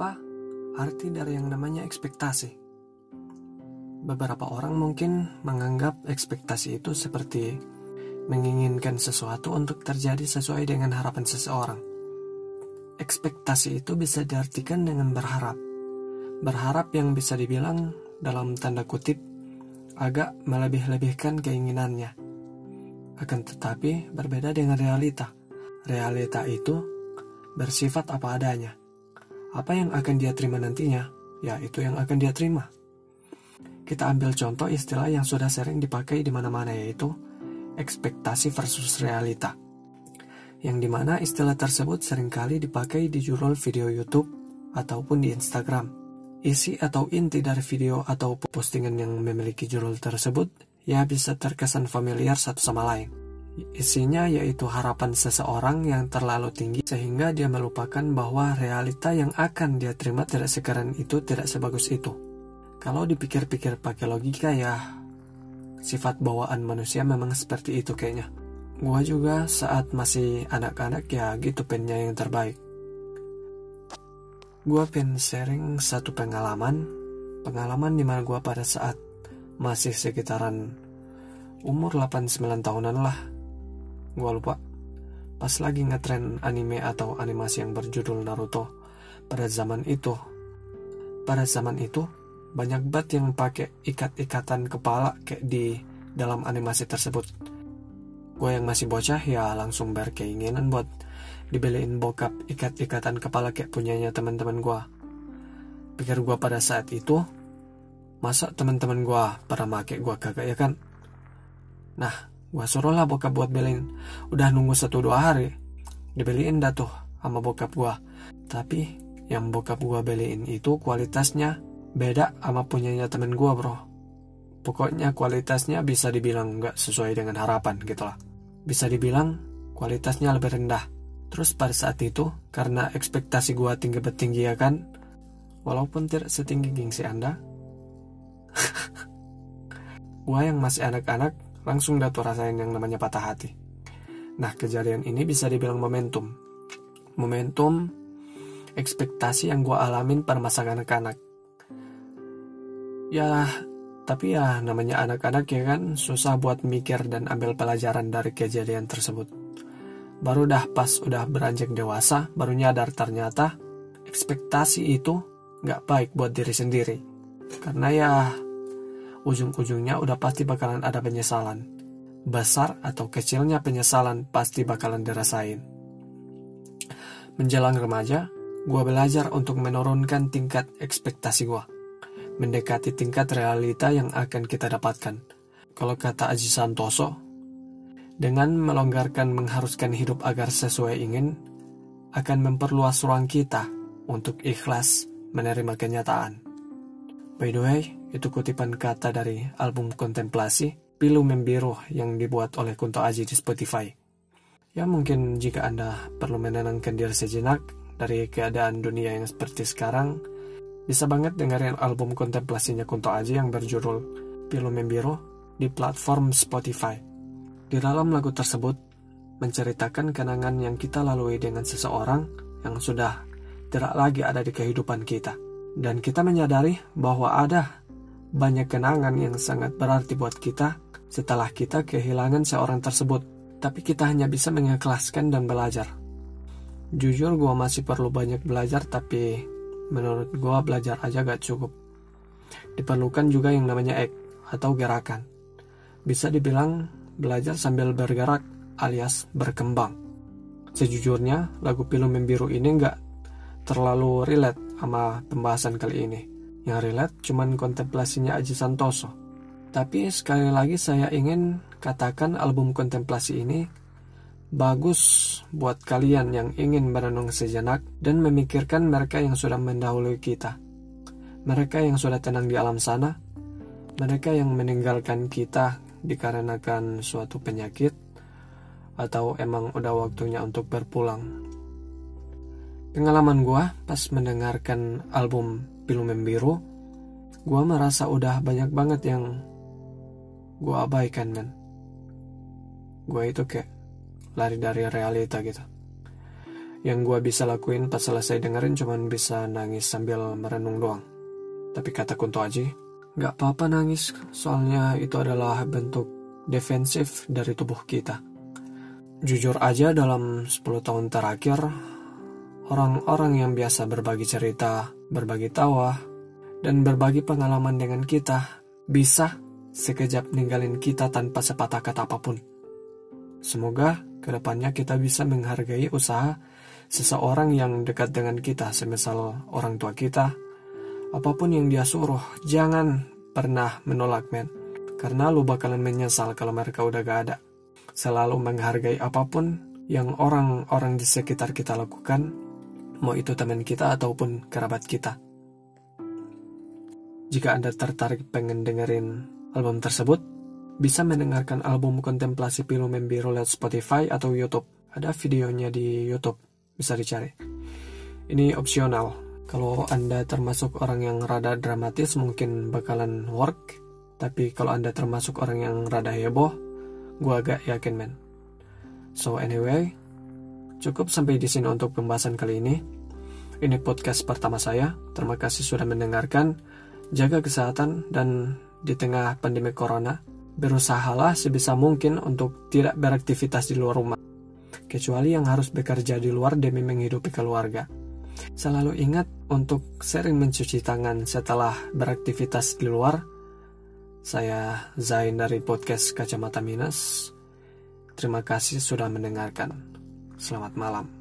apa arti dari yang namanya ekspektasi? Beberapa orang mungkin menganggap ekspektasi itu seperti menginginkan sesuatu untuk terjadi sesuai dengan harapan seseorang. Ekspektasi itu bisa diartikan dengan berharap. Berharap yang bisa dibilang dalam tanda kutip agak melebih-lebihkan keinginannya. Akan tetapi berbeda dengan realita. Realita itu bersifat apa adanya. Apa yang akan dia terima nantinya, ya itu yang akan dia terima. Kita ambil contoh istilah yang sudah sering dipakai di mana-mana yaitu ekspektasi versus realita yang di mana istilah tersebut sering kali dipakai di judul video YouTube ataupun di Instagram. Isi atau inti dari video atau postingan yang memiliki judul tersebut ya bisa terkesan familiar satu sama lain. Isinya yaitu harapan seseorang yang terlalu tinggi sehingga dia melupakan bahwa realita yang akan dia terima tidak sekeren itu, tidak sebagus itu. Kalau dipikir-pikir pakai logika ya, sifat bawaan manusia memang seperti itu kayaknya. Gua juga saat masih anak-anak ya gitu pennya yang terbaik. Gua pengen sharing satu pengalaman, pengalaman di mana gua pada saat masih sekitaran umur 8-9 tahunan lah. Gua lupa. Pas lagi ngetren anime atau animasi yang berjudul Naruto pada zaman itu. Pada zaman itu banyak banget yang pakai ikat-ikatan kepala kayak di dalam animasi tersebut gue yang masih bocah ya langsung berkeinginan buat dibeliin bokap ikat-ikatan kepala kayak punyanya teman-teman gue. Pikir gue pada saat itu, masa teman-teman gue pada make gue kagak ya kan? Nah, gue suruh lah bokap buat beliin. Udah nunggu satu dua hari, dibeliin dah tuh sama bokap gue. Tapi yang bokap gue beliin itu kualitasnya beda sama punyanya temen gue bro. Pokoknya kualitasnya bisa dibilang nggak sesuai dengan harapan gitu lah bisa dibilang kualitasnya lebih rendah. Terus pada saat itu, karena ekspektasi gua tinggi bertinggi ya kan, walaupun tidak setinggi gengsi Anda, gua yang masih anak-anak langsung datu rasain yang namanya patah hati. Nah, kejadian ini bisa dibilang momentum. Momentum ekspektasi yang gua alamin pada masa anak-anak. Ya, tapi ya namanya anak-anak ya kan susah buat mikir dan ambil pelajaran dari kejadian tersebut. Baru dah pas udah beranjak dewasa, baru nyadar ternyata ekspektasi itu nggak baik buat diri sendiri. Karena ya ujung-ujungnya udah pasti bakalan ada penyesalan. Besar atau kecilnya penyesalan pasti bakalan dirasain. Menjelang remaja, gue belajar untuk menurunkan tingkat ekspektasi gue mendekati tingkat realita yang akan kita dapatkan. Kalau kata Aji Santoso, dengan melonggarkan mengharuskan hidup agar sesuai ingin, akan memperluas ruang kita untuk ikhlas menerima kenyataan. By the way, itu kutipan kata dari album kontemplasi Pilu Membiru yang dibuat oleh Kunto Aji di Spotify. Ya mungkin jika Anda perlu menenangkan diri sejenak dari keadaan dunia yang seperti sekarang, bisa banget dengerin album kontemplasinya Kunto Aji yang berjudul Pilu Membiru di platform Spotify. Di dalam lagu tersebut, menceritakan kenangan yang kita lalui dengan seseorang yang sudah tidak lagi ada di kehidupan kita. Dan kita menyadari bahwa ada banyak kenangan yang sangat berarti buat kita setelah kita kehilangan seorang tersebut. Tapi kita hanya bisa mengikhlaskan dan belajar. Jujur gue masih perlu banyak belajar tapi menurut gue belajar aja gak cukup. Diperlukan juga yang namanya act atau gerakan. Bisa dibilang belajar sambil bergerak alias berkembang. Sejujurnya, lagu Pilu Membiru ini gak terlalu relate sama pembahasan kali ini. Yang relate cuman kontemplasinya Aji Santoso. Tapi sekali lagi saya ingin katakan album kontemplasi ini bagus buat kalian yang ingin merenung sejenak dan memikirkan mereka yang sudah mendahului kita. Mereka yang sudah tenang di alam sana, mereka yang meninggalkan kita dikarenakan suatu penyakit, atau emang udah waktunya untuk berpulang. Pengalaman gua pas mendengarkan album Pilu Membiru, gua merasa udah banyak banget yang gua abaikan men. Gua itu kayak lari dari realita gitu Yang gue bisa lakuin pas selesai dengerin cuman bisa nangis sambil merenung doang. Tapi kata Kunto Aji, gak apa-apa nangis, soalnya itu adalah bentuk defensif dari tubuh kita. Jujur aja dalam 10 tahun terakhir, orang-orang yang biasa berbagi cerita, berbagi tawa, dan berbagi pengalaman dengan kita bisa sekejap ninggalin kita tanpa sepatah kata apa pun. Semoga ke depannya kita bisa menghargai usaha seseorang yang dekat dengan kita, semisal orang tua kita, apa pun yang dia suruh, jangan pernah menolak men, karena lu bakalan menyesal kalau mereka udah gak ada. Selalu menghargai apa pun yang orang-orang di sekitar kita lakukan, mau itu teman kita ataupun kerabat kita. Jika Anda tertarik pengen dengerin album tersebut, bisa mendengarkan album Kontemplasi Pilu Membiru lewat Spotify atau YouTube. Ada videonya di YouTube, bisa dicari. Ini opsional. Kalau Anda termasuk orang yang rada dramatis mungkin bakalan work, tapi kalau Anda termasuk orang yang rada heboh, gue agak yakin men. So anyway, cukup sampai di sini untuk pembahasan kali ini. Ini podcast pertama saya. Terima kasih sudah mendengarkan. Jaga kesehatan dan di tengah pandemi corona, berusahalah sebisa mungkin untuk tidak beraktivitas di luar rumah. Kecuali yang harus bekerja di luar demi menghidupi keluarga. Selalu ingat untuk sering mencuci tangan setelah beraktivitas di luar saya Zain dari podcast Kacamata Minus. Terima kasih sudah mendengarkan. Selamat malam.